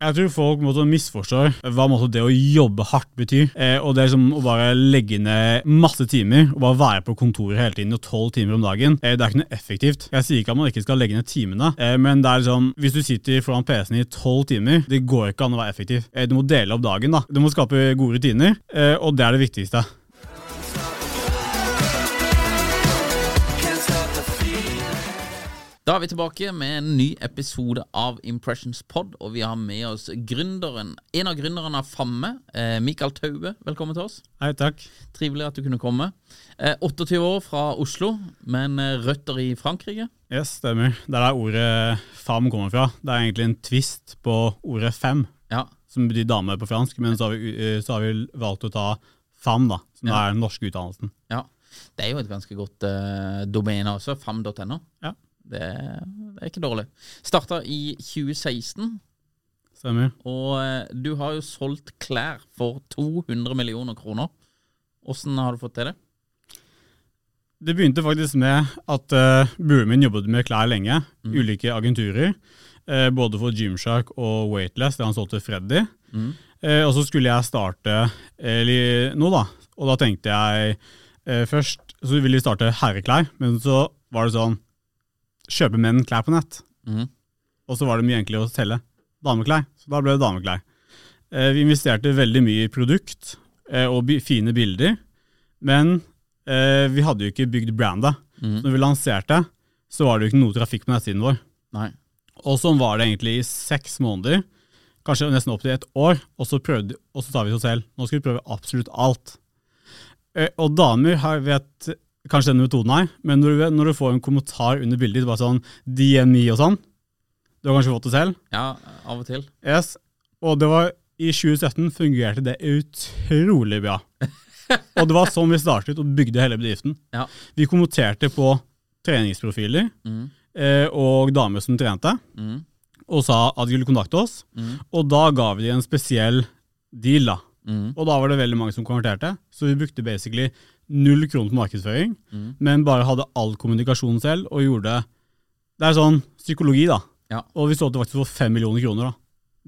Jeg tror folk måtte misforstår hva måtte det å jobbe hardt betyr. Eh, og det er som å bare legge ned masse timer og bare være på kontoret hele tiden og tolv timer om dagen. Eh, det er ikke noe effektivt. Jeg sier ikke at man ikke skal legge ned timene, eh, men det er liksom, hvis du sitter foran PC-en i tolv timer, det går ikke an å være effektiv. Eh, du må dele opp dagen. da. Du må skape gode rutiner, eh, og det er det viktigste. Da er vi tilbake med en ny episode av Impressions Pod, og vi har med oss gründeren, en av gründerne av Famme, eh, Mikael Taube. Velkommen til oss. Hei, takk. Trivelig at du kunne komme. Eh, 28 år fra Oslo, men eh, røtter i Frankrike. Yes, stemmer. Det er der ordet fam kommer fra. Det er egentlig en twist på ordet fem, Ja, som betyr dame på fransk, men så har vi, eh, så har vi valgt å ta fam, da, som Ja. er den norske utdannelsen. ja. Det er jo et ganske godt eh, domene også, fam.no. Ja. Det, det er ikke dårlig. Starta i 2016, Stemmer. og eh, du har jo solgt klær for 200 millioner kroner. Åssen har du fått til det? Det begynte faktisk med at uh, broren min jobbet med klær lenge, ulike agenturer. Uh, både for Gymshark og Weightless, det han solgte Freddy. Eh, og så skulle jeg starte eller, nå, da. Og da tenkte jeg uh, først så ville vi starte herreklær, men så var det sånn Kjøpe menn klær på nett. Mm. Og så var det mye enklere å selge dameklær, så da ble det dameklær. Eh, vi investerte veldig mye i produkt eh, og bi fine bilder, men eh, vi hadde jo ikke bygd brandet. Så når vi lanserte, så var det jo ikke noe trafikk på nettsiden vår. Nei. Og sånn var det egentlig i seks måneder, kanskje nesten opp til et år, og så, prøvde, og så sa vi oss selv nå skal vi prøve absolutt alt. Eh, Og damer har, vet kanskje denne metoden her, men når du, når du får en kommentar under bildet, bare sånn DMI og sånn, du har kanskje fått det selv? Ja, av og til. Yes. Og det var, i 2017 fungerte det utrolig bra. Og det var sånn vi startet og bygde hele bedriften. Ja. Vi kommenterte på treningsprofiler mm. eh, og damer som trente, mm. og sa at de ville kontakte oss. Mm. Og da ga vi dem en spesiell deal, da. Mhm. Og da var det veldig mange som konverterte, så vi brukte basically null kroner på markedsføring, mm. men bare hadde all kommunikasjon selv og gjorde Det er sånn psykologi, da. Ja. Og vi solgte faktisk for fem millioner kroner, da.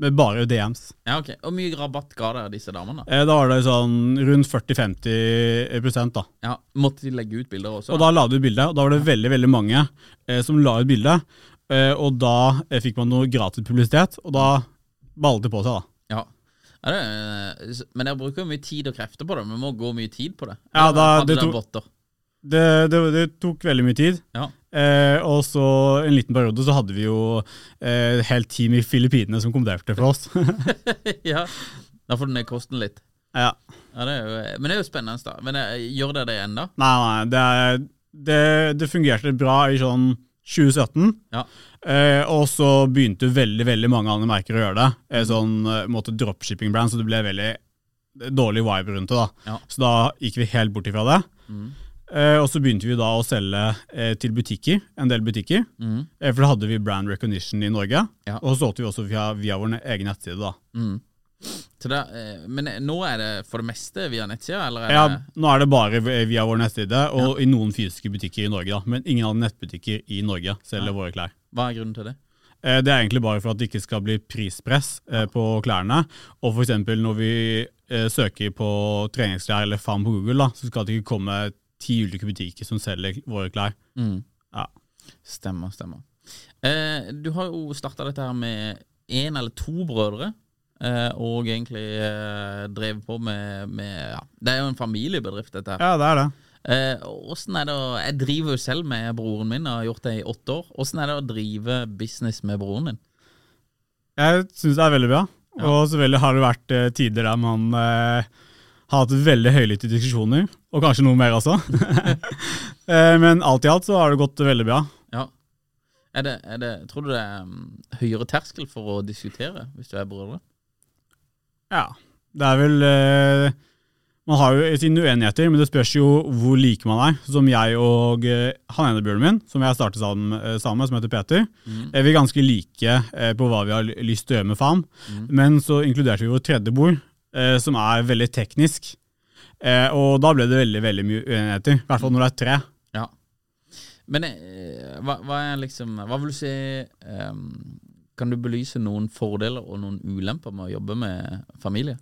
Med bare DMs. ja, ok. Og mye rabatt ga dere disse damene? da? Eh, Da var det sånn rundt 40-50 prosent, da. Ja, Måtte de legge ut bilder også? Og da la de ut bilde, og da var det veldig veldig mange eh, som la ut bilde. Eh, og da eh, fikk man noe gratis publisitet, og da ballet det på seg, da. Ja. Det, men dere bruker jo mye tid og krefter på det. Men må gå mye tid på det. Ja, da- det dere to- botter? Det, det, det tok veldig mye tid. Ja. Eh, og så en liten periode så hadde vi jo eh, et helt team i Filippinene som kommenterte for oss. ja. Da får du ned kosten litt. ja. Ja, det jo, men det er jo spennende. da Men eh, Gjør dere det ennå? Nei, nei, det, er, det, det fungerte bra i sånn 2017. Ja. Eh, og så begynte veldig veldig mange andre merker å gjøre det. Eh, sånn eh, måte dropshipping-brand, så det ble veldig dårlig vibe rundt det. da. Ja. Så da gikk vi helt bort ifra det. Eh, og så begynte vi da å selge eh, til butikker, en del butikker. Mm. Eh, for da hadde vi brand recognition i Norge. Ja. Og så solgte vi også via, via vår egen nettside. da. Mm. Så det, eh, men eh, nå er det for det meste via nettsida, eller Ja, det Nå er det bare via vår nettside, og i noen fysiske butikker i Norge. da. Men ingen av nettbutikker i Norge selger våre klær. Hva er grunnen til det? Eh, Det er egentlig bare for at det ikke skal bli prispress ja. på klærne. Og f.eks. når vi eh, søker på treningsklær eller FAM på Google, da, så skal det ikke komme ti ulike butikker som selger våre klær. Mm. Ja. Stemmer, stemmer. Eh, du har jo starta dette her med én eller to brødre. Eh, og egentlig eh, drevet på med, med ja. Det er jo en familiebedrift, dette her. Ja, det er det. Eh, Åssen er det å Jeg driver jo selv med broren min, og har gjort det i åtte år. Åssen er det å drive business med broren din? Jeg syns det er veldig bra. Og selvfølgelig har det vært tider der man eh, har hatt veldig høylytte diskusjoner, og kanskje noe mer også. eh, men alt i alt så har det gått veldig bra. Ja. Er det, er det, tror du det er um, høyere terskel for å diskutere hvis du er brødre? Ja. Det er vel eh, Man har jo sine uenigheter, men det spørs jo hvor like man er. Som jeg og eh, han ene broren min, som jeg startet sammen, eh, sammen med, som heter Peter, er vi ganske like eh, på hva vi har lyst til å gjøre med FAM. Men så inkluderte vi vår tredje bror, eh, som er veldig teknisk. Eh, og da ble det veldig veldig mye uenigheter. I hvert fall når det er tre. Ja. Men hva, hva er liksom Hva vil du si ehm, Kan du belyse noen fordeler og noen ulemper med å jobbe med familie?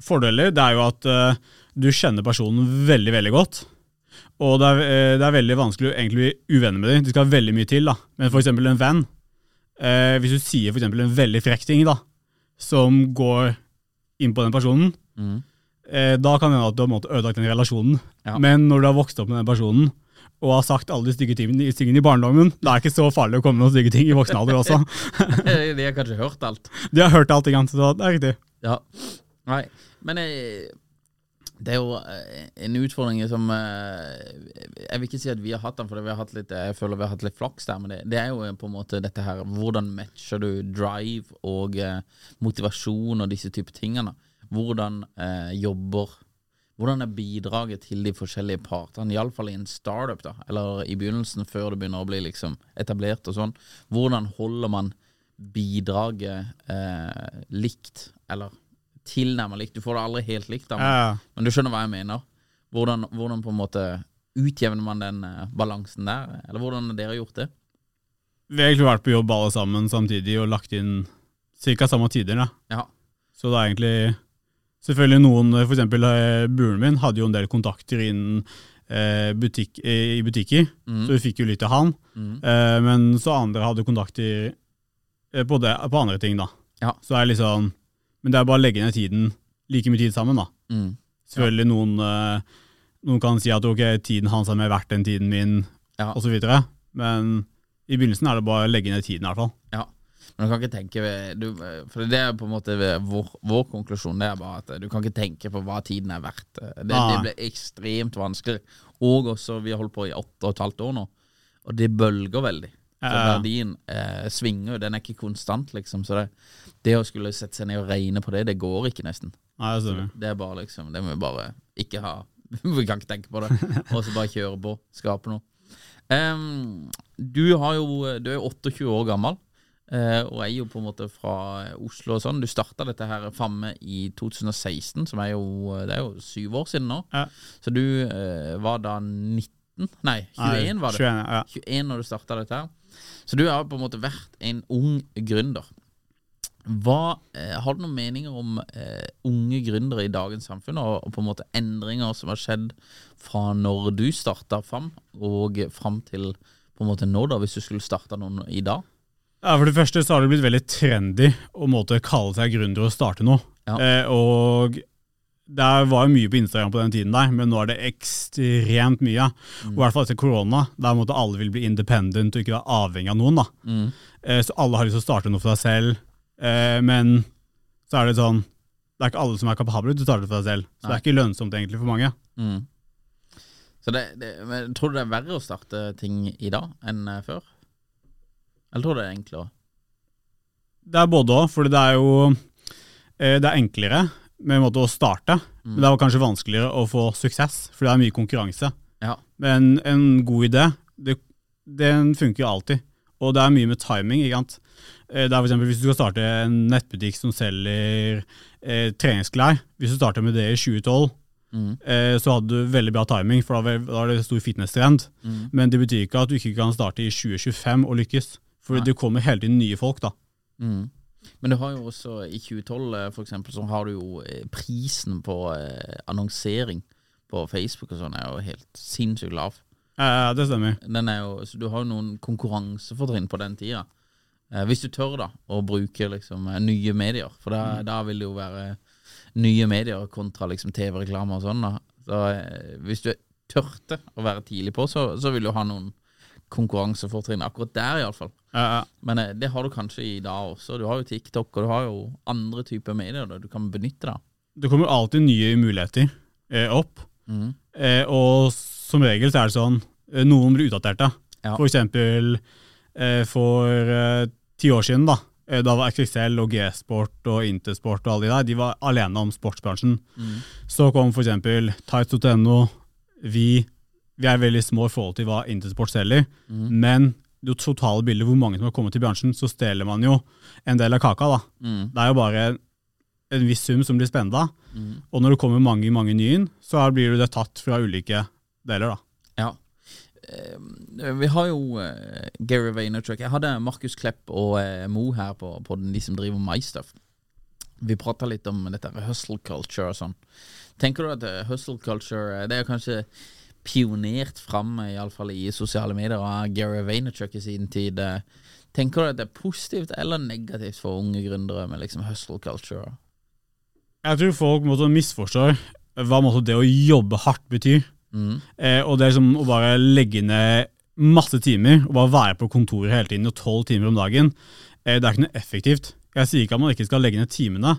Fordeler det er jo at uh, du kjenner personen veldig veldig godt. Og det er, uh, det er veldig vanskelig å bli uvenner med dem. Det skal veldig mye til. da. Men eksempel en venn. Uh, hvis du sier eksempel en veldig frekk ting da, som går inn på den personen, Mm. da kan det hende at du har ødelagt den relasjonen. Ja. Men når du har vokst opp med den personen, og har sagt alle de stygge tingene, i barndommen, det er ikke så farlig å komme med noen stygge ting i voksen alder også. De har kanskje hørt alt? De har hørt alt, ikke sant? så det er riktig. Ja. Nei, men eh, det er jo eh, en utfordring som eh, Jeg vil ikke si at vi har hatt den, for vi har hatt litt, jeg føler vi har hatt litt flaks der. Men det, det er jo på en måte dette her Hvordan matcher du drive og eh, motivasjon og disse typer tingene? Hvordan eh, jobber Hvordan er bidraget til de forskjellige partene, iallfall i en startup, da, eller i begynnelsen, før det begynner å bli liksom etablert og sånn. Hvordan holder man bidraget eh, likt, eller tilnærmet likt? Du får det aldri helt likt, da, men, Ja, men du skjønner hva jeg mener. Hvordan, hvordan på en måte utjevner man den eh, balansen der, eller hvordan har dere gjort det? Vi har egentlig vært på jobb alle sammen samtidig og lagt inn ca. samme tider. Da. Ja. Så det er egentlig Selvfølgelig noen, for eksempel buren min hadde jo en del kontakter innen eh, butikk, eh, i butikker, Mm. så vi fikk jo litt til han. Mm. Eh, men så andre hadde kontakter eh, på, det, på andre ting, da. Ja. Så det er liksom Men det er bare å legge ned tiden, like mye tid sammen, da. Mm. Selvfølgelig noen, eh, noen kan si at ok, tiden hans er mer verdt enn tiden min, Ja. osv. Men i begynnelsen er det bare å legge ned tiden, i hvert fall. Ja. Men du kan ikke tenke du, For det er på en måte vår, vår konklusjon. Det er bare at du kan ikke tenke på hva tiden er verdt. Det, det Ah. blir ekstremt vanskelig. Og også, vi har holdt på i åtte og et halvt år nå, og det bølger veldig. Så verdien eh, svinger den er ikke konstant, liksom. Så det, det å skulle sette seg ned og regne på det, det går ikke, nesten. Nei, det. Det er bare liksom Det må vi bare ikke ha. vi kan ikke tenke på det. Og så bare kjøre på. Skape noe. Um, du, har jo, du er jo 28 år gammel. Eh, og er jo på en måte fra Oslo og sånn. Du starta dette her FAMME i 2016, som er jo Det er jo syv år siden nå. Ja. Så du uh, var da 19? Nei, 21 Nei, var det. 21, ja. 21 når du starta dette her. Så du har på en måte vært en ung gründer. Hva, uh, har du noen meninger om unge gründere i dagens samfunn, og, og på en måte endringer som har skjedd fra når du starta FAM, og fram til på en måte nå, da, hvis du skulle starta noen i dag? Ja, For det første så har det blitt veldig trendy å måtte kalle seg gründer og starte noe. Ja. Eh, og det var jo mye på Instagram på den tiden der, men nå er det ekstremt mye. Og I hvert fall etter korona, der måtte alle vil bli independent og ikke være avhengig av noen. da. Mm. Eh, så alle har lyst til å starte noe for seg selv, eh, men så er det sånn Det er ikke alle som er kapable til å starte for seg selv, så det er ikke lønnsomt egentlig for mange. Mm. Så det, det, men Tror du det er verre å starte ting i dag enn eh, før? Eller tror du det er enklere? Det er både òg, for det er jo eh, det er enklere med en måte å starte, men det er kanskje vanskeligere å få suksess, for det er mye konkurranse. Ja. Men en god idé, det, den funker alltid. Og det er mye med timing. ikke sant? Eh, Det er for eksempel Hvis du skal starte en nettbutikk som selger eh, treningsklær, hvis du starter med det i 2012, Mm. eh, så hadde du veldig bra timing, for da var det stor fitness-trend. Mm. Men det betyr ikke at du ikke kan starte i 2025 og lykkes. For det kommer hele tiden nye folk, da. Mm. Men du har jo også i 2012 eh, for eksempel, så har du jo eh, prisen på eh, annonsering på Facebook og sånn er jo helt sinnssykt lav. Ja, det stemmer. Er jo, så du har jo noen konkurransefortrinn på den tida. Eh, hvis du tør da å bruke liksom nye medier, for da, da vil det jo være nye medier kontra liksom TV-reklame og sånn. da. Så hvis du tørte å være tidlig på, så, så vil du ha noen konkurransefortrinn akkurat der, iallfall. Eh, Men eh, det har du kanskje i dag også. Du har jo TikTok, og du har jo andre typer medier da du kan benytte. da. det kommer alltid nye muligheter eh, opp. Mm. Eh, og som regel så er det sånn eh, noen blir utdaterte. Ja. For eksempel eh, for eh, ti år siden, da. Da var XXL og G-sport og Intersport og alle de der, de var alene om sportsbransjen. Mm. Så kom for eksempel tights.no. Vi, vi er veldig små i forhold til hva Intersport selger, mm. men det totale bildet hvor mange som har kommet til bransjen, så stjeler man jo en del av kaka. da. Mm. Det er jo bare en viss sum som blir spenda. Mm. Og når det kommer mange mange nye inn, så blir det tatt fra ulike deler. da. Ja. Eh, Vi har jo eh, Gary Vaynerchuk. Jeg hadde Markus Klepp og eh, Mo her på, på den, de som driver MyStuff. Vi prata litt om dette hustle culture og sånn. Tenker du at hustle culture Det er kanskje pionert fram, iallfall i sosiale medier, av Gary Vaynerchuk i sin tid. eh. Tenker du at det er positivt eller negativt for unge gründere med liksom hustle culture? Jeg tror folk måtte misforstår hva måtte det å jobbe hardt betyr. Mm. Eh, og det er som å bare legge ned masse timer og bare være på kontoret hele tiden og tolv timer om dagen. Eh, det er ikke noe effektivt. Jeg sier ikke at man ikke skal legge ned timene,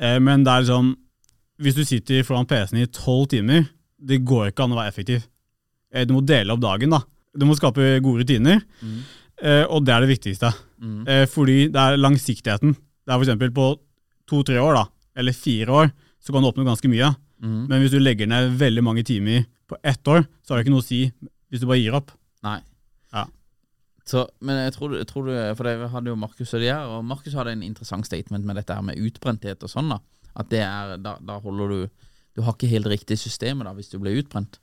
eh, men det er liksom Hvis du sitter foran PC-en i tolv timer, det går ikke an å være effektiv. Eh, du må dele opp dagen, da. Du må skape gode rutiner, Mm. eh, og det er det viktigste. Mm. Eh, fordi det er langsiktigheten. Det er eksempel på to-tre år, da, eller fire år, så kan du oppnå ganske mye. Mm. Men hvis du legger ned veldig mange timer på ett år, så har det ikke noe å si hvis du bare gir opp. Nei. Ja. Så, men jeg tror, jeg tror du For det hadde jo Markus og de her, og Markus hadde en interessant statement med dette her med utbrenthet og sånn. da At det er, da, da holder du Du har ikke helt riktig systemet da hvis du blir utbrent.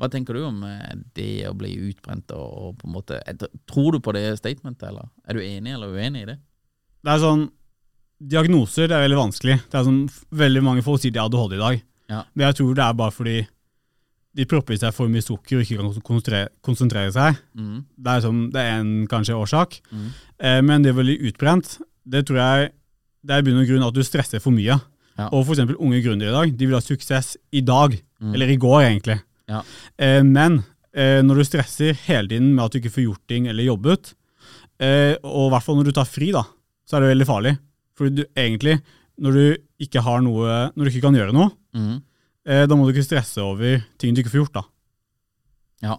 Hva tenker du om eh, det å bli utbrent og, på en måte Tror du på det statementet, eller er du enig eller uenig i det? Det er sånn, Diagnoser det er veldig vanskelig. Det er sånn, Veldig mange folk sier de har ADHD i dag. Ja. Men jeg tror det er bare fordi de propper i seg for mye sukker og ikke kan konsentrere, konsentrere seg. Mm. Det er, sånn, det er en kanskje årsak. Mm. Eh, men det å bli utbrent, det tror jeg det er i bunn og grunn at du stresser for mye. Ja. Og eksempel unge gründere i dag, de vil ha suksess i dag. Mm. Eller i går, egentlig. Ja. Eh, men eh, når du stresser hele tiden med at du ikke får gjort ting eller jobbet, eh, og i hvert fall når du tar fri, da, så er det veldig farlig. For du, egentlig, når du ikke har noe, når du ikke kan gjøre noe, Mm. eh, da må du ikke stresse over ting du ikke får gjort. da. Ja.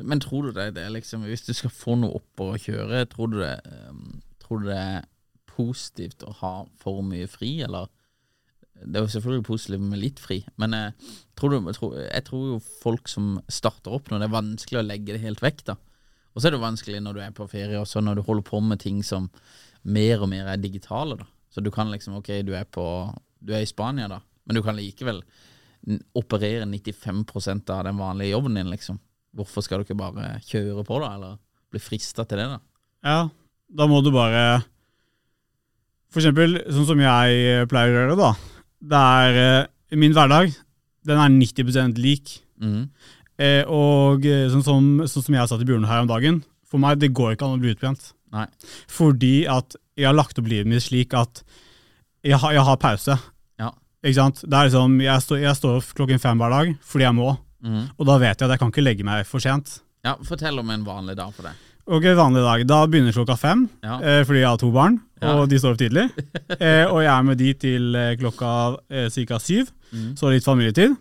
Men tror du det, det er liksom Hvis du skal få noe opp og kjøre, tror du det, um, tror du det er positivt å ha for mye fri, eller? Det er jo selvfølgelig positivt med litt fri, men jeg tror du, jeg, tror, jeg tror jo folk som starter opp når det er vanskelig å legge det helt vekk, da. Og så er det vanskelig når du er på ferie også, når du holder på med ting som mer og mer er digitale, da. Så du kan liksom, ok, du er på Du er i Spania, da, men du kan likevel operere 95% av den vanlige jobben din, liksom. Hvorfor skal du ikke bare kjøre på, da, eller bli frista til det, da? Ja, da må du bare For eksempel, sånn som jeg eh, pleier å gjøre, det, da. Det er eh, Min hverdag, den er 90% lik. Mm. Eh, og eh, sånn som, sånn som jeg satt i Bjørn her om dagen, for meg det går ikke an å bli utbrent. Nei. Fordi at jeg har lagt opp livet mitt slik at jeg har, jeg har pause. Ja. Ikke sant? Det er liksom, jeg, står, jeg står klokken fem hver dag fordi jeg må, Mm. og da vet jeg at jeg kan ikke legge meg for sent. Ja, fortell om en vanlig dag for deg. Ok, vanlig dag. Da begynner klokka fem, Ja. eh, fordi jeg har to barn, Ja. og de står opp tidlig. eh, og jeg er med de til eh, klokka ca. syv, mm. så litt familietid.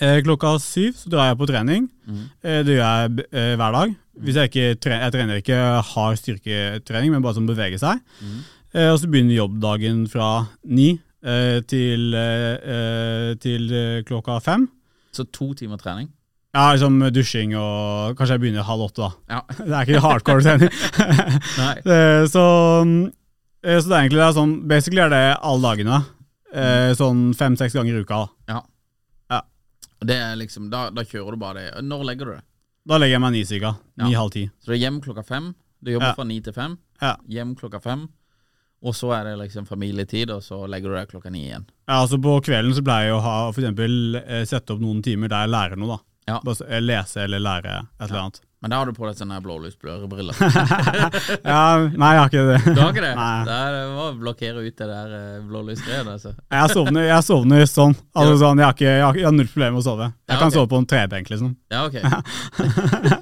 Eh, klokka syv så drar jeg på trening. Mm. Eh, det gjør jeg hver dag. Hvis jeg, ikke tre jeg trener ikke hard styrketrening, men bare som beveger seg. Mm. Eh, og så begynner jobbdagen fra ni eh, til, til klokka fem. Så to timer trening. Ja, liksom dusjing og Kanskje jeg begynner halv åtte, da. Ja. Det er ikke hardcore trening. Eh, så, eh, så det er egentlig det er sånn Basically er det alle dagene. Eh, sånn fem-seks ganger i uka. da. Ja. Ja. Det er liksom, da, da kjører du bare det. Når legger du det? Da legger jeg meg ni cirka. Ni-halv ti. Så det er hjem klokka fem. Du jobber Ja. fra ni til fem. Ja. Hjem klokka fem. Og så er det liksom familietid, og så legger du deg klokka ni igjen. Ja, altså På kvelden så pleier jeg å ha for eksempel, sette opp noen timer der jeg lærer noe. da. Ja. Bare eh, Lese eller lære et eller annet. Men da har du på deg sånne blålysblørebriller. Ja, Nei, jeg har ikke det. Du har ikke det? Nei. Det må blokkere ut det der blålysgreiet. altså. Jeg sovner, jeg sovner sånn. Altså sånn jeg, har ikke, jeg, har, jeg har null problemer med å sove. Jeg Ja, kan okay. sove på en trebenk, liksom. Ja, ok.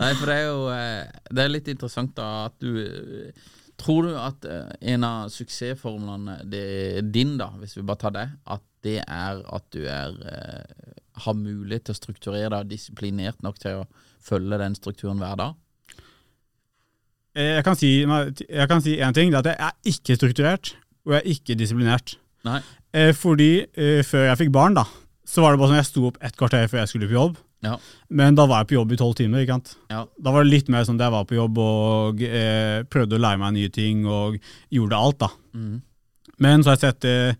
Nei, for det er jo eh, Det er litt interessant da at du eh, Tror du at eh, en av suksessformlene det- din, da, hvis vi bare tar det, at det er at du er eh, har mulighet til å strukturere deg disiplinert nok til å følge den strukturen hver dag? Eh, Jeg kan si jeg kan si ting. Det er at jeg er ikke strukturert, og jeg er ikke disiplinert. Nei. Eh, Fordi eh, før jeg fikk barn, da, så var det bare sånn at jeg sto opp et kvarter før jeg skulle på jobb. Ja. Men da var jeg på jobb i tolv timer. ikke sant? Ja. Da var det litt mer sånn at jeg var på jobb og eh, prøvde å lære meg nye ting og gjorde alt. da. Mm. Men så har jeg sett eh,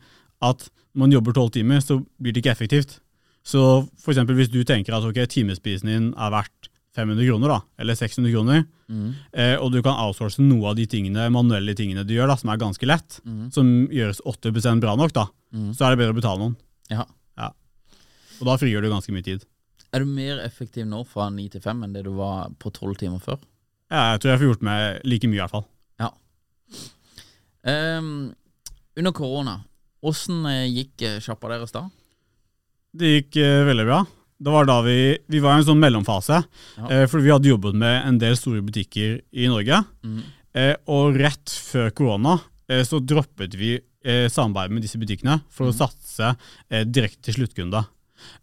at når man jobber tolv timer, så blir det ikke effektivt. Så for eksempel hvis du tenker at okay, timesprisen din er verdt 500 kroner, da, eller 600 kroner, mm. eh, og du kan outsource noe av de tingene, manuelle tingene du gjør, da, som er ganske lett, mm. som gjøres 80 bra nok, da, mm. så er det bedre å betale noen. Ja. Og da frigjør du ganske mye tid. Er du mer effektiv nå fra ni til fem enn det du var på tolv timer før? Ja, jeg tror jeg får gjort meg like mye, i hvert fall. Ja. Um, under korona, åssen eh, gikk eh, sjappa deres da? Det gikk uh, veldig bra. Det var da vi, vi var i en sånn mellomfase, Ja. Uh, for vi hadde jobbet med en del store butikker i Norge. Mm. Uh, og rett før korona eh, så droppet vi samarbeidet samarbeid med disse butikkene for å satse eh, direkte til sluttkunde.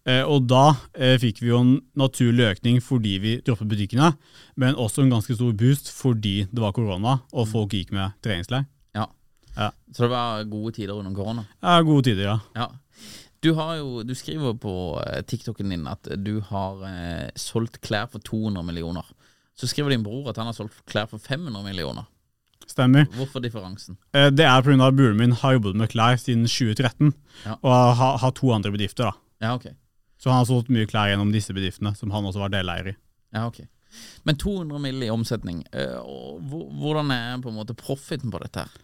Eh, og da eh, fikk vi jo en naturlig økning fordi vi droppet butikkene, men også en ganske stor boost fordi det var korona og folk gikk med treningsleir. Ja. Ja. Så det var gode tider under korona? Ja, gode tider, ja. Ja. Du, har jo, du skriver på eh, TikToken din at du har eh, solgt klær for 200 millioner. Så skriver din bror at han har solgt klær for 500 millioner. Stemmer. Hvorfor differansen? Eh, det er pga. at broren min har jobbet med klær siden 2013, Ja. og har, har to andre bedrifter. da. Ja, ok. Så han har solgt mye klær gjennom disse bedriftene, som han også var deleier i. Ja, ok. Men 200 mill. i omsetning, eh, hvordan er på en måte profiten på dette? her?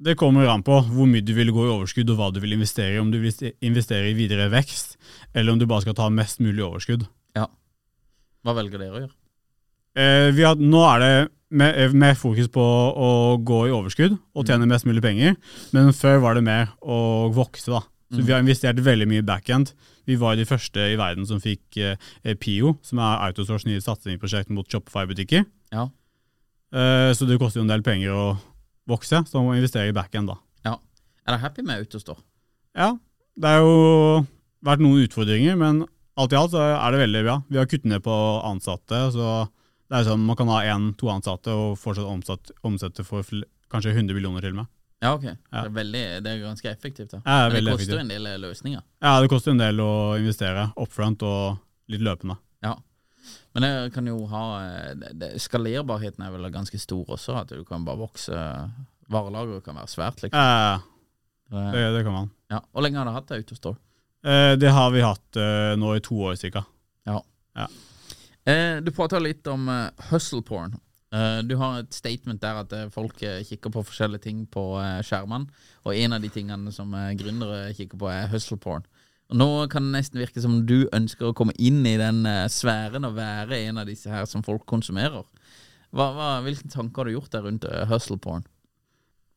Det kommer an på hvor mye du vil gå i overskudd og hva du vil investere i. Om du vil investere i videre vekst, eller om du bare skal ta mest mulig overskudd. Ja. Hva velger dere å gjøre? Eh, vi har, nå er det eh, mer fokus på å gå i overskudd og tjene mest mulig penger, men før var det mer å vokse. da. Så Vi har investert veldig mye i backend. Vi var de første i verden som fikk eh, PIO, som er Autosource nye satsingsprosjekt mot Shopify-butikker. Ja. Eh, så det koster jo en del penger å vokse, så må investere i backend. da. ja. Er dere happy med Autostore? Ja, det har jo vært noen utfordringer, men alt i alt så er det veldig bra. Vi har kuttet ned på ansatte, så det er sånn man kan ha én-to ansatte og fortsatt omsatt, omsette for kanskje 100 millioner til og med. Ja, ok. Det, er veldig, det er ganske effektivt. da. Ja, det er Men det koster effektivt. en del løsninger. Ja, det koster en del å investere upfront og litt løpende. Ja. Men det kan jo ha eh, Skalerbarheten er vel ganske stor også, at du kan bare vokse Varelageret kan være svært, liksom. Ja, Eh, Det, det kan man. ja. Hvor lenge har du hatt det ute Autostore? Eh, det har vi hatt eh, nå i to år cirka. Ja. Ja. Eh, du prata litt om hustle porn. Du har et statement der at folk kikker på forskjellige ting på skjermene. Og en av de tingene som gründere kikker på, er hustle porn. Nå kan det nesten virke som du ønsker å komme inn i den eh, sfæren og være en av disse her som folk konsumerer. Hva, hva, hvilke tanker har du gjort der rundt eh, hustle porn?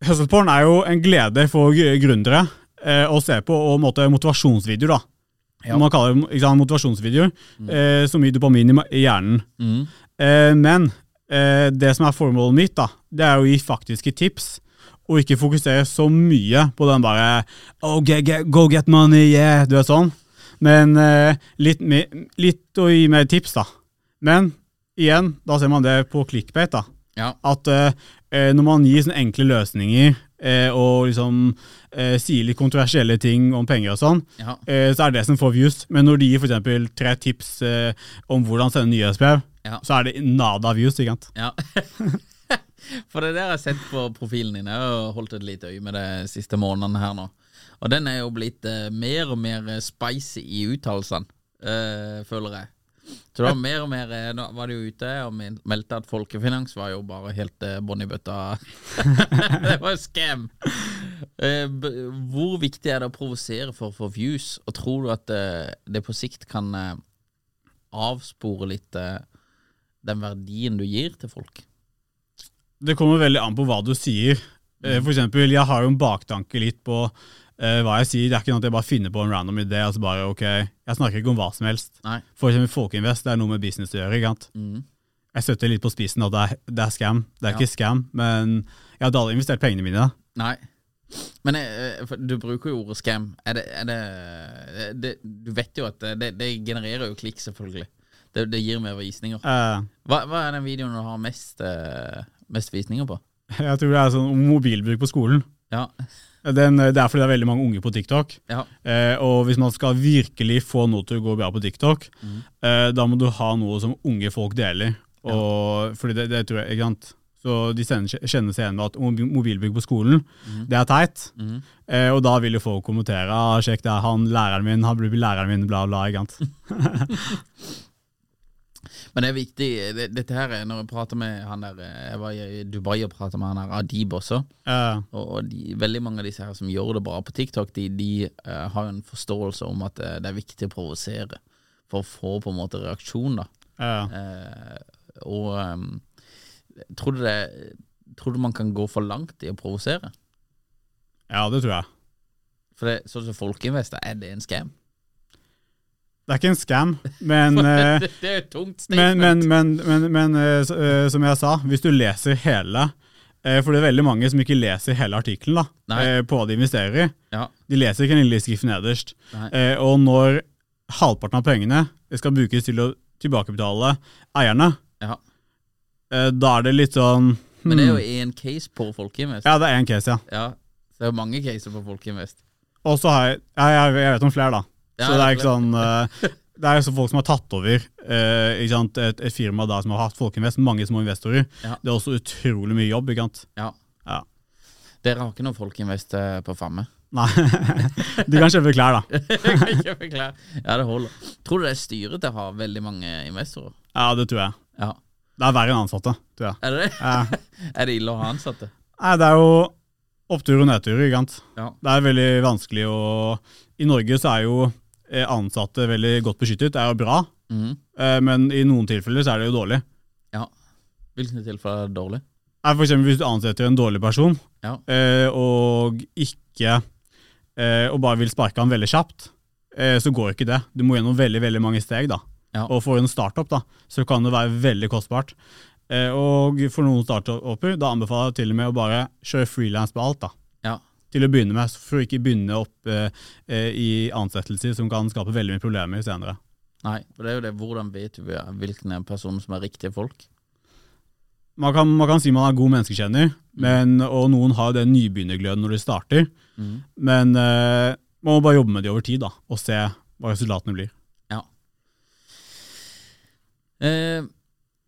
Hustleporn er jo en glede for gr- gründere eh, å se på, og måte motivasjonsvideoer. da. Ja. Man kaller det sant, motivasjonsvideoer. Eh, så mye dopamin i hjernen. Mm. Eh, men eh, det som er formålet mitt, da, det er å gi faktiske tips. Og ikke fokusere så mye på den bare oh, get, get, Go get money, yeah! Du er sånn. Men eh, litt, litt å gi mer tips, da. Men igjen, da ser man det på clickbait. da. Ja. At eh, eh, når man gir sånne enkle løsninger eh, og liksom eh, sier litt kontroversielle ting om penger og sånn, Ja. eh, så er det det som får views. Men når de gir eksempel tre tips om hvordan sende nyhetsbrev, Ja. så er det nada views. ikke sant? Ja. For det der jeg har sett på profilen din. Jeg har holdt et lite øye med det de siste månedene her nå. Og den er jo blitt eh, mer og mer eh, spicy i uttalelsene, eh, føler jeg. Så det var mer og mer eh, Nå var det jo ute og meldte at Folkefinans var jo bare helt eh, bånn i bøtta. det var jo scam! Eh, hvor viktig er det å provosere for å få views, og tror du at eh, det på sikt kan avspore litt den verdien du gir til folk? Det kommer veldig an på hva du sier. Eh, For eksempel, jeg har jo en baktanke litt på uh, hva jeg sier. Det er ikke noe at jeg bare finner på en random idé. altså bare, ok, Jeg snakker ikke om hva som helst. Nei. For eksempel Folkeinvest, det er noe med business å gjøre. ikke sant? Mm. Jeg støtter litt på spissen at det er, det er scam. Det er Ja. ikke scam, men jeg hadde aldri investert pengene mine. Nei. Men eh, du bruker jo ordet scam. Er det, er det, det Du vet jo at det, det genererer jo klikk, selvfølgelig. Det, det gir mer visninger. Uh, Hva, hva er den videoen du har mest, eh, mest visninger på? jeg tror det er sånn mobilbruk på skolen. Ja. Den, det er fordi det er veldig mange unge på TikTok. ja. Eh, og hvis man skal virkelig få noe til å gå bra på TikTok, Mm. eh, da må du ha noe som unge folk deler. Og, Fordi det, det tror jeg, ikke sant? Så de kjenner seg igjen med at mobilbygg mobilbruk på skolen, Mm. det er teit. Eh, og da vil jo folk kommentere ah, 'sjekk det, er han læreren min, han blir læreren min', bla, bla. ikke sant? Men det er viktig det, Dette her er når jeg prater med han der eh, Jeg var i Dubai og pratet med han der Adib også. Eh, Og de, veldig mange av disse her som gjør det bra på TikTok, de, de uh, har en forståelse om at eh, det er viktig å provosere for å få på en måte reaksjon. da eh. Uh, og um, tror, du det, tror du man kan gå for langt i å provosere? ja, det tror jeg. For det, sånn som Folkeinvest, er det en scam? Det er ikke en scam, men eh, Men, men, men, men, men eh, eh, som jeg sa, hvis du leser hele For det er veldig mange som ikke leser hele artikkelen på hva de investerer i. ja, De leser ikke den lille skriften nederst. Nei. Og når halvparten av pengene skal brukes til å tilbakebetale eierne, ja. da er det litt sånn Men det er hmm. jo én case på Folkeinvest. Ja, det er én case, ja. Ja, det er jo mange caser på Folkeinvest. Og så har jeg, jeg Jeg vet om flere, da. Ja, så det er ikke sånn uh, Det er folk som har tatt over uh? Et, et firma da som har hatt Folkeinvest, mange små investorer. Ja. Det er også utrolig mye jobb. ikke sant? Ja. Ja. Dere har ikke noe Folkeinvest eh, på Famme? Nei. Du kan kjøpe klær, da. Jeg kan kjøpe klær. ja, det holder. Tror du det er styret til å ha veldig mange investorer? Ja, det tror jeg. Ja. Det er verre enn ansatte, tror jeg. Er det det? Ja. er det ille å ha ansatte? Nei, det er jo opptur og nedtur, ikke sant. Ja. Det er veldig vanskelig å I Norge så er jo ansatte veldig godt beskyttet. Er jo bra, Mm. eh, men i noen tilfeller så er det jo dårlig. ja. Hvilke tilfeller er det dårlig? Nei, For eksempel hvis du ansetter en dårlig person, Ja. eh, og ikke eh, Og bare vil sparke han veldig kjapt, eh, så går ikke det. Du må gjennom veldig veldig mange steg. da. Ja. Og for en startup da, så kan det være veldig kostbart. Eh, og for noen startuper da anbefaler jeg til og med å bare kjøre frilans på alt. da. Til å begynne med, for å ikke begynne opp eh, eh, i ansettelser som kan skape veldig mye problemer senere. Nei, for det er jo det. Hvordan vet du hvilken person som er riktige folk? Man kan, man kan si man er god menneskekjenner, men, og noen har den nybegynnergløden når de starter. Mm. Men eh, man må bare jobbe med det over tid da, og se hva resultatene blir. Ja. Eh,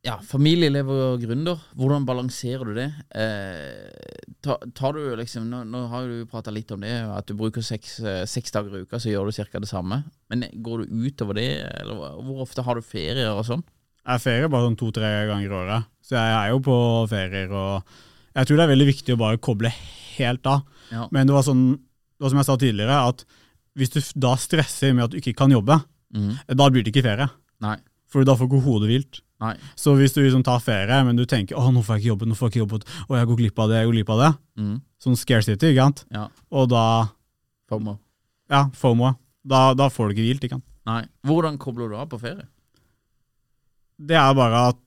ja, familielever og gründer. Hvordan balanserer du det? Eh, tar, tar du liksom Nå, nå har du prata litt om det, at du bruker seks, eh, seks dager i uka, så gjør du ca. det samme. Men går du utover det, eller hvor ofte har du ferier og sånn? Jeg ferier bare sånn to-tre ganger i året, så jeg er jo på ferier. og Jeg tror det er veldig viktig å bare koble helt av. Ja. Men det var sånn, det var som jeg sa tidligere, at hvis du da stresser med at du ikke kan jobbe, mm. da blir det ikke ferie. Nei. For da får ikke hodet vilt. Nei. Så hvis du liksom tar ferie, men du tenker å, nå får jeg ikke jobbe, nå får jeg ikke jobbe, og jeg går glipp av det, jeg går glipp av det, mm. sånn scarcity, ikke sant? Ja. Og da, FOMO. ja, FOMO, da, da får du ikke hvilt, ikke sant? Nei. Hvordan kobler du av på ferie? Det er bare at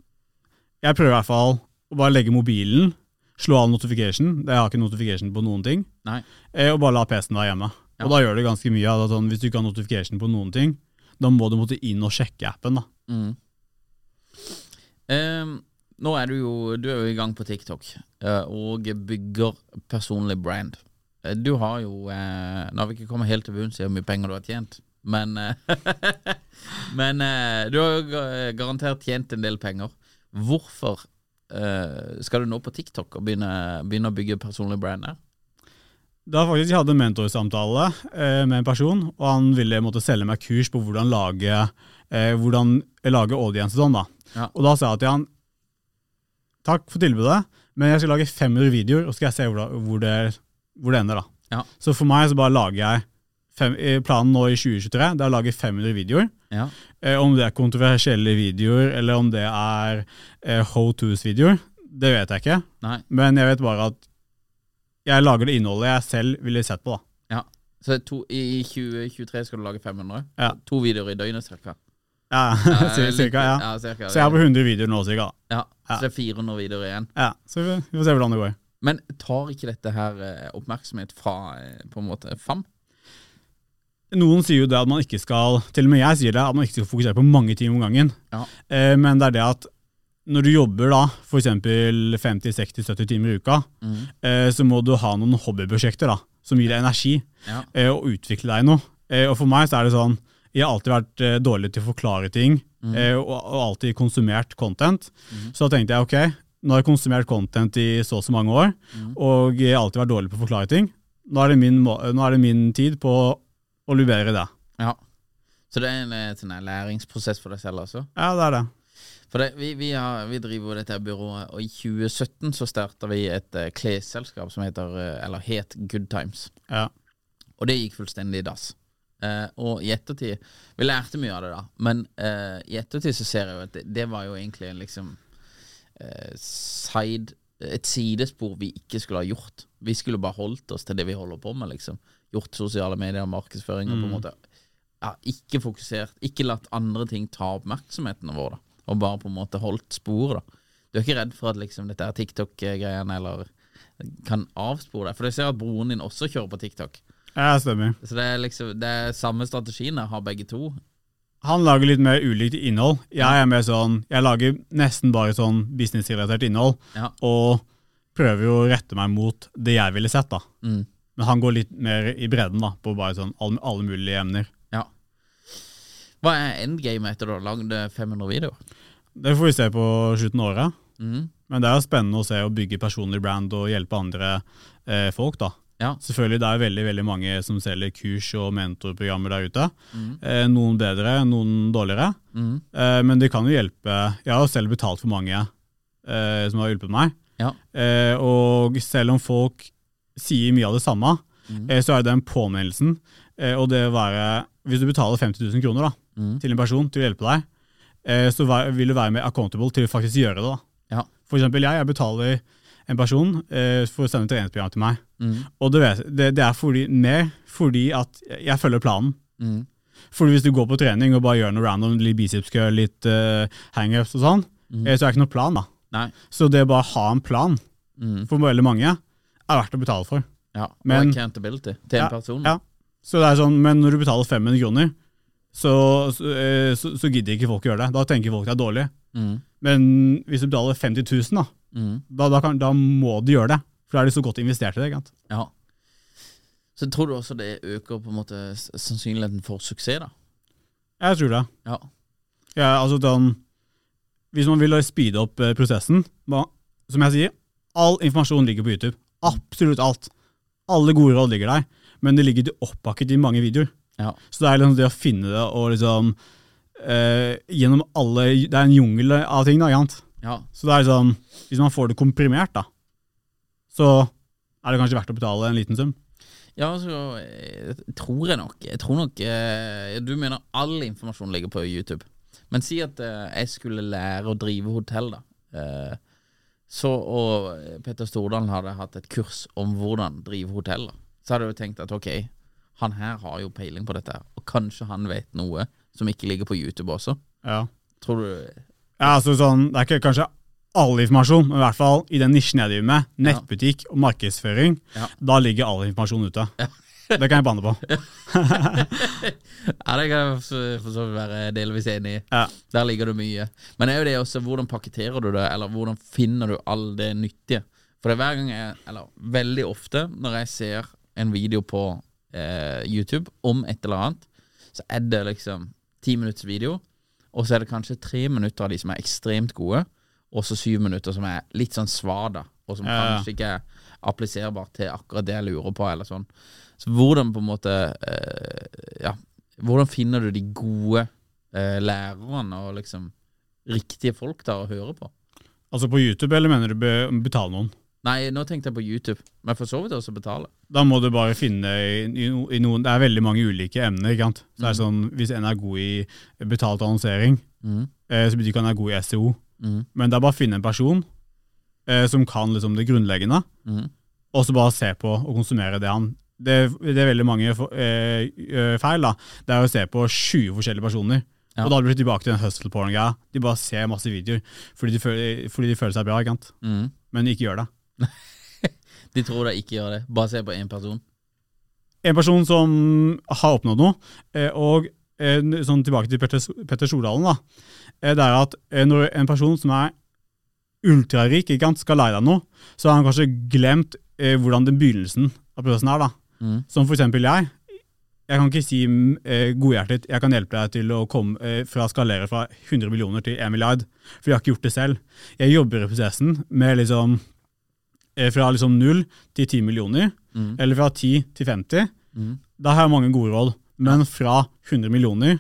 jeg prøver i hvert fall å bare legge mobilen, slå av notification, jeg har ikke notification på noen ting, Nei. eh, og bare la PC-en være hjemme. Ja. Og da gjør det ganske mye det, sånn, hvis du ikke har notification på noen ting, da må du måtte inn og sjekke appen da. Mhm. Ehm, nå er du jo Du er jo i gang på TikTok eh, og bygger personlig brand. Eh, Du har jo eh, Nå har vi ikke kommet helt til bunns i hvor mye penger du har tjent, men Men du har jo garantert tjent en del penger. Hvorfor skal du nå på TikTok og begynne, begynne å bygge personlig brand der? Da faktisk jeg hadde en mentorsamtale eh, med en person, og han ville måtte selge meg kurs på hvordan lage, eh, hvordan lage audience sånn da. Ja. Og da sa jeg til han, takk for tilbudet, men jeg skal lage 500 videoer, og så skal jeg se hvor, da- hvor, det, hvor det ender da. Ja. Så for meg så bare lager jeg, fem, eh, planen nå i 2023, det er å lage 500 videoer. Ja. Eh, om det er kontroversielle videoer, eller om det er eh, how-to's-videoer, det vet jeg ikke. Nei. Men jeg vet bare at jeg lager det innholdet jeg selv ville sett på da. Ja. Så to, i 2023 skal du lage 500? Ja. To videoer i døgnet, cirka? Ja, cirka, ja. ja, cirka. Så jeg er på 100 videoer nå, cirka. Ja, så det er 400 videoer igjen. Ja, så vi, vi får se hvordan det går. Men tar ikke dette her eh, oppmerksomhet fra eh, på en måte FAM? Noen sier jo det at man ikke skal, til og med jeg sier det, at man ikke skal fokusere på mange timer om gangen. Ja. Eh, men det er det at når du jobber da, eksempel 50-60-70 timer i uka, mm. eh, så må du ha noen hobbyprosjekter da, som gir deg energi, Ja. eh, og utvikle deg noe. Eh, og for meg så er det sånn, jeg har alltid vært eh, dårlig til å forklare ting, eh, og, og alltid konsumert content. Så da tenkte jeg, ok, nå har jeg konsumert content i så og så mange år, og jeg har alltid vært dårlig på å forklare ting. Nå er det min, er det min tid på å levere det. ja. Så det er en en, en læringsprosess for deg selv, altså? Ja, det er det. For det, vi, vi, har, vi driver jo dette byrået, og i 2017 så starta vi et uh, klesselskap som heter, uh, eller het Good Times. Ja. Og det gikk fullstendig i dass. Eh, og i ettertid Vi lærte mye av det, da, men eh, i ettertid så ser jeg jo at det, det var jo egentlig en liksom eh, side, et sidespor vi ikke skulle ha gjort. Vi skulle bare holdt oss til det vi holder på med, liksom. Gjort sosiale medier og markedsføring og på en måte ja, ikke fokusert, ikke latt andre ting ta oppmerksomheten vår, da. Og bare på en måte holdt sporet, da. Du er ikke redd for at liksom dette TikTok-greiene eller kan avspore deg? For jeg ser at broren din også kjører på TikTok. Ja, stemmer. Så det er liksom Det er samme strategien jeg har begge to. Han lager litt mer ulikt innhold. Jeg er mer sånn, jeg lager nesten bare sånn businessrelatert innhold, Ja. og prøver jo å rette meg mot det jeg ville sett da. Mm. Men han går litt mer i bredden da, på bare sånn alle, alle mulige emner. ja. Hva er endgame etter du har lagd 500 videoer? Det får vi se på slutten av året. Mm. Men det er jo spennende å se å bygge personlig brand og hjelpe andre eh, folk da. Ja. Selvfølgelig, det er veldig, veldig mange som selger kurs og mentorprogrammer der ute. Mm. Eh, noen bedre, noen dårligere. Mm. Eh, men det kan jo hjelpe. Jeg har selv betalt for mange eh, som har hjulpet meg. Ja. Og selv om folk sier mye av det samme, Mm. så er det den påminnelsen. Og det å være Hvis du betaler 50 000 kroner da, Mm. til en person til å hjelpe deg, så vil du være mer accountable til å faktisk gjøre det. da. Ja. For eksempel jeg, jeg betaler en person uh, for å sende treningsprogram til meg. Mm. Og det, det, det er fordi, mer fordi at jeg følger planen. Mm. Fordi hvis du går på trening og bare gjør noe random, litt bicepskø, litt uh, hangups og sånn, mm. så er det ikke noe plan. da. Nei. Så det å bare ha en plan Mm. for veldig mange er verdt å betale for. Ja. Og Men- accountability til en Ja, person. Ja. Så det er sånn, Men når du betaler 500 kroner, så, så, eh, så, så gidder ikke folk å gjøre det. Da tenker folk det er dårlig. Mm. Men hvis du betaler 50 000, da, Mm. da, da, kan, da må du gjøre det. For da er de så godt investert i det. ikke? Ja. Så tror du også det øker på en måte sannsynligheten for suksess, da? Jeg tror det. Ja. Ja, altså den, Hvis man vil speede opp eh, prosessen ma- Som jeg sier, all informasjon ligger på YouTube. Absolutt alt. Alle gode råd ligger der, men det ligger oppakket i mange videoer. Ja. Så det er liksom det å finne det og liksom eh, Gjennom alle Det er en jungel av ting, da. ikke sant? Ja. Så det er sånn, Hvis man får det komprimert, da, så er det kanskje verdt å betale en liten sum. Ja, så eh, tror jeg nok Jeg tror nok eh, Du mener all informasjon ligger på YouTube. Men si at eh, jeg skulle lære å drive hotell, da. Eh, så og Petter Stordalen hadde hatt et kurs om hvordan drive hotell, da. Så hadde jeg jo tenkt at ok, han her har jo peiling på dette, og kanskje han vet noe som ikke ligger på YouTube også. Ja. Tror du Ja, altså sånn, Det er ikke kanskje all informasjon, men i hvert fall i den nisjen jeg driver med, nettbutikk og markedsføring, Ja. da ligger all informasjon ute. Det kan jeg banne på. Ja, det kan jeg for så vidt være delvis enig i. Ja. Der ligger det mye. Men er jo det også hvordan pakketterer du det, eller hvordan finner du all det nyttige? For det er hver gang jeg, eller veldig ofte, når jeg ser en video på eh, YouTube om et eller annet, så er det liksom ti minutts video, og så er det kanskje tre minutter av de som er ekstremt gode, og så syv minutter som er litt sånn svada, og som Ja, ja. kanskje ikke er appliserbart til akkurat det jeg lurer på, eller sånn. Så hvordan på en måte eh, Ja, hvordan finner du de gode eh, lærerne og liksom riktige folk der å høre på? Altså på YouTube, eller mener du be betale noen? Nei, nå tenkte jeg på YouTube, men for så vidt også betale. Da må du bare finne i, i, i noen Det er veldig mange ulike emner. ikke sant? Så det er sånn, Hvis en er god i betalt annonsering, mm. eh, så betyr ikke han er god i SEO. Mm. Men det er bare å finne en person eh, som kan liksom det grunnleggende, mm. og så bare se på og konsumere det han Det, det er veldig mange for- eh, feil. da. Det er å se på 20 forskjellige personer. Ja. Og da blir det tilbake til den hustle porn-greia. De bare ser masse videoer fordi de føler, fordi de føler seg bra, ikke sant? Mhm. men ikke gjør det. De tror da ikke gjør det. Bare se på én person. En person som har oppnådd noe, eh, og eh, sånn tilbake til Petter, Petter Stordalen, da, eh, det er at når en person som er ultrarik ikke sant, skal lære deg noe, så har han kanskje glemt eh, hvordan den begynnelsen av prosessen er. da. Mm. Som for eksempel jeg. Jeg kan ikke si eh, godhjertet jeg kan hjelpe deg til å komme eh, fra skalere fra 100 millioner til 1 milliard, for jeg har ikke gjort det selv. Jeg jobber i prosessen med liksom fra liksom 0 til 10 millioner, mm. eller fra 10 til 50. Mm. Da har jeg mange gode råd. Men fra 100 millioner,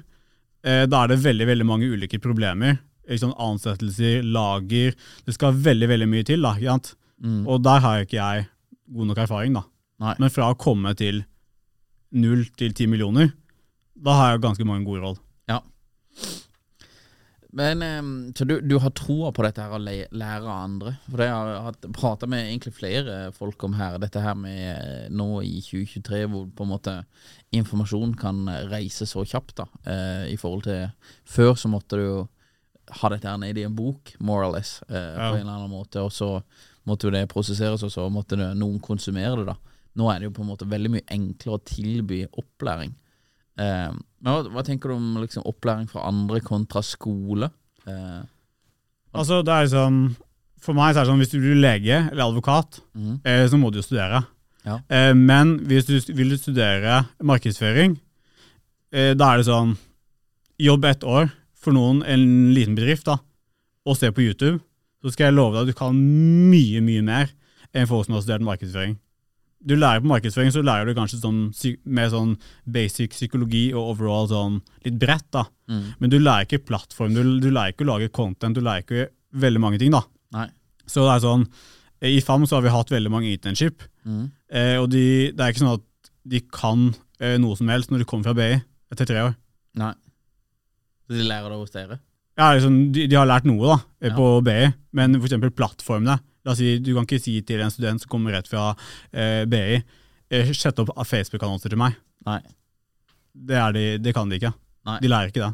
eh, da er det veldig veldig mange ulike problemer. Sånn Ansettelser, lager Det skal veldig veldig mye til. da? Mhm. Og der har ikke jeg god nok erfaring. da. Nei. Men fra å komme til 0 til 10 millioner, da har jeg ganske mange gode råd. Ja. Men Så du, du har troa på dette her å lære andre? For det har jeg prata med egentlig flere folk om her. Dette her med eh, nå i 2023 hvor på en måte informasjon kan reise så kjapt. da eh, I forhold til Før så måtte du jo ha dette her nede i en bok, more or less, eh, Ja. på en eller annen måte. Og så måtte jo det prosesseres, og så måtte det, noen konsumere det. da Nå er det jo på en måte veldig mye enklere å tilby opplæring. Eh, men hva, hva tenker du om liksom, opplæring fra andre kontra skole? Eh, Altså, det er sånn For meg så er det sånn hvis du blir lege eller advokat, mm. eh, så må du jo studere. Ja. Eh, men hvis du vil studere markedsføring, eh, da er det sånn Jobb ett år for noen, en liten bedrift, da, og se på YouTube. Så skal jeg love deg at du kan mye, mye mer enn folk som har studert markedsføring. Du lærer på markedsføring, så lærer du kanskje sånn, mer sånn basic psykologi og overall sånn litt bredt, da. Mm. Men du lærer ikke plattform, du, du lærer ikke å lage content, du lærer ikke veldig mange ting, da. Nei. Så det er sånn, I FAM så har vi hatt veldig mange internship, mm. eh, og de, det er ikke sånn at de kan eh, noe som helst når de kommer fra BI etter tre år. Nei. Så de lærer det hos dere? Ja, liksom, de, de har lært noe da, eh, Ja. på BI, men for eksempel plattformene. La oss si, du kan ikke si til en student som kommer rett fra eh, BI, eh, sett opp Facebook-annonser til meg. Nei. Det, er de, det kan de ikke. Nei. De lærer ikke det.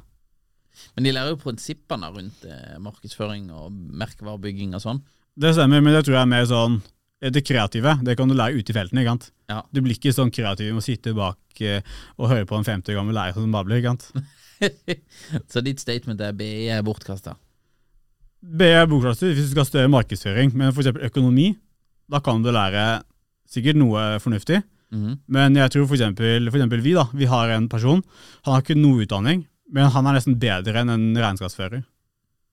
Men de lærer jo prinsippene rundt eh, markedsføring og merkevarebygging og sånn. Det stemmer, men det tror jeg er mer sånn eh, det kreative. Det kan du lære ute i feltene. ikke sant? Ja. Du blir ikke sånn kreativ med å sitte bak eh, og høre på en 50 år gammel lærer som babler. ikke sant? Så ditt statement er BI er bortkasta? BI er bokklasser hvis du skal studere markedsføring, men eksempel økonomi, da kan du lære sikkert noe fornuftig. Mhm. Men jeg tror eksempel, vi da, vi har en person, han har ikke noe utdanning, men han er nesten bedre enn en regnskapsfører.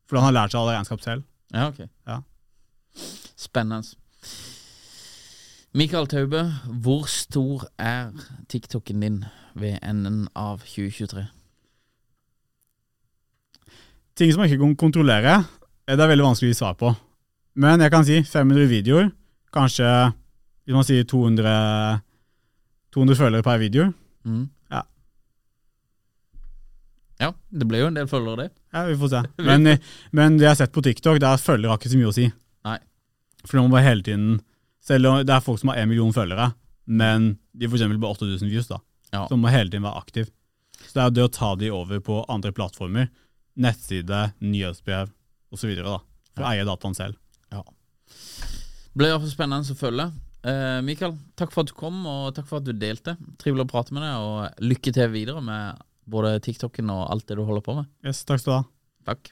For han har lært seg alle regnskap selv. Ja, ok. Ja. Spennende. Mikael Taube, hvor stor er TikToken din ved enden av 2023? Ting som jeg ikke kan kontrollere, er veldig vanskelig å gi svar på. Men jeg kan si 500 videoer, kanskje hvis man sier 200, 200 følgere per video. Mm. Ja. Ja, det blir jo en del følgere, det. Ja, vi får se. Men, men det jeg har sett på TikTok, det er at følgere har ikke så mye å si. Nei. For nå må bare hele tiden Selv om det er folk som har 1 million følgere, men de får eksempel bare 8000 views, da. Ja. Så man må hele tiden være aktiv. Så det er det å ta de over på andre plattformer, nettside, nyhetsbrev osv.. For å eie dataen selv. Ja. Ble iallfall spennende å følge. Eh, Mikael, takk for at du kom, og takk for at du delte. Trivelig å prate med deg, og lykke til videre med både TikToken og alt det du holder på med. Yes, takk skal du ha. Takk.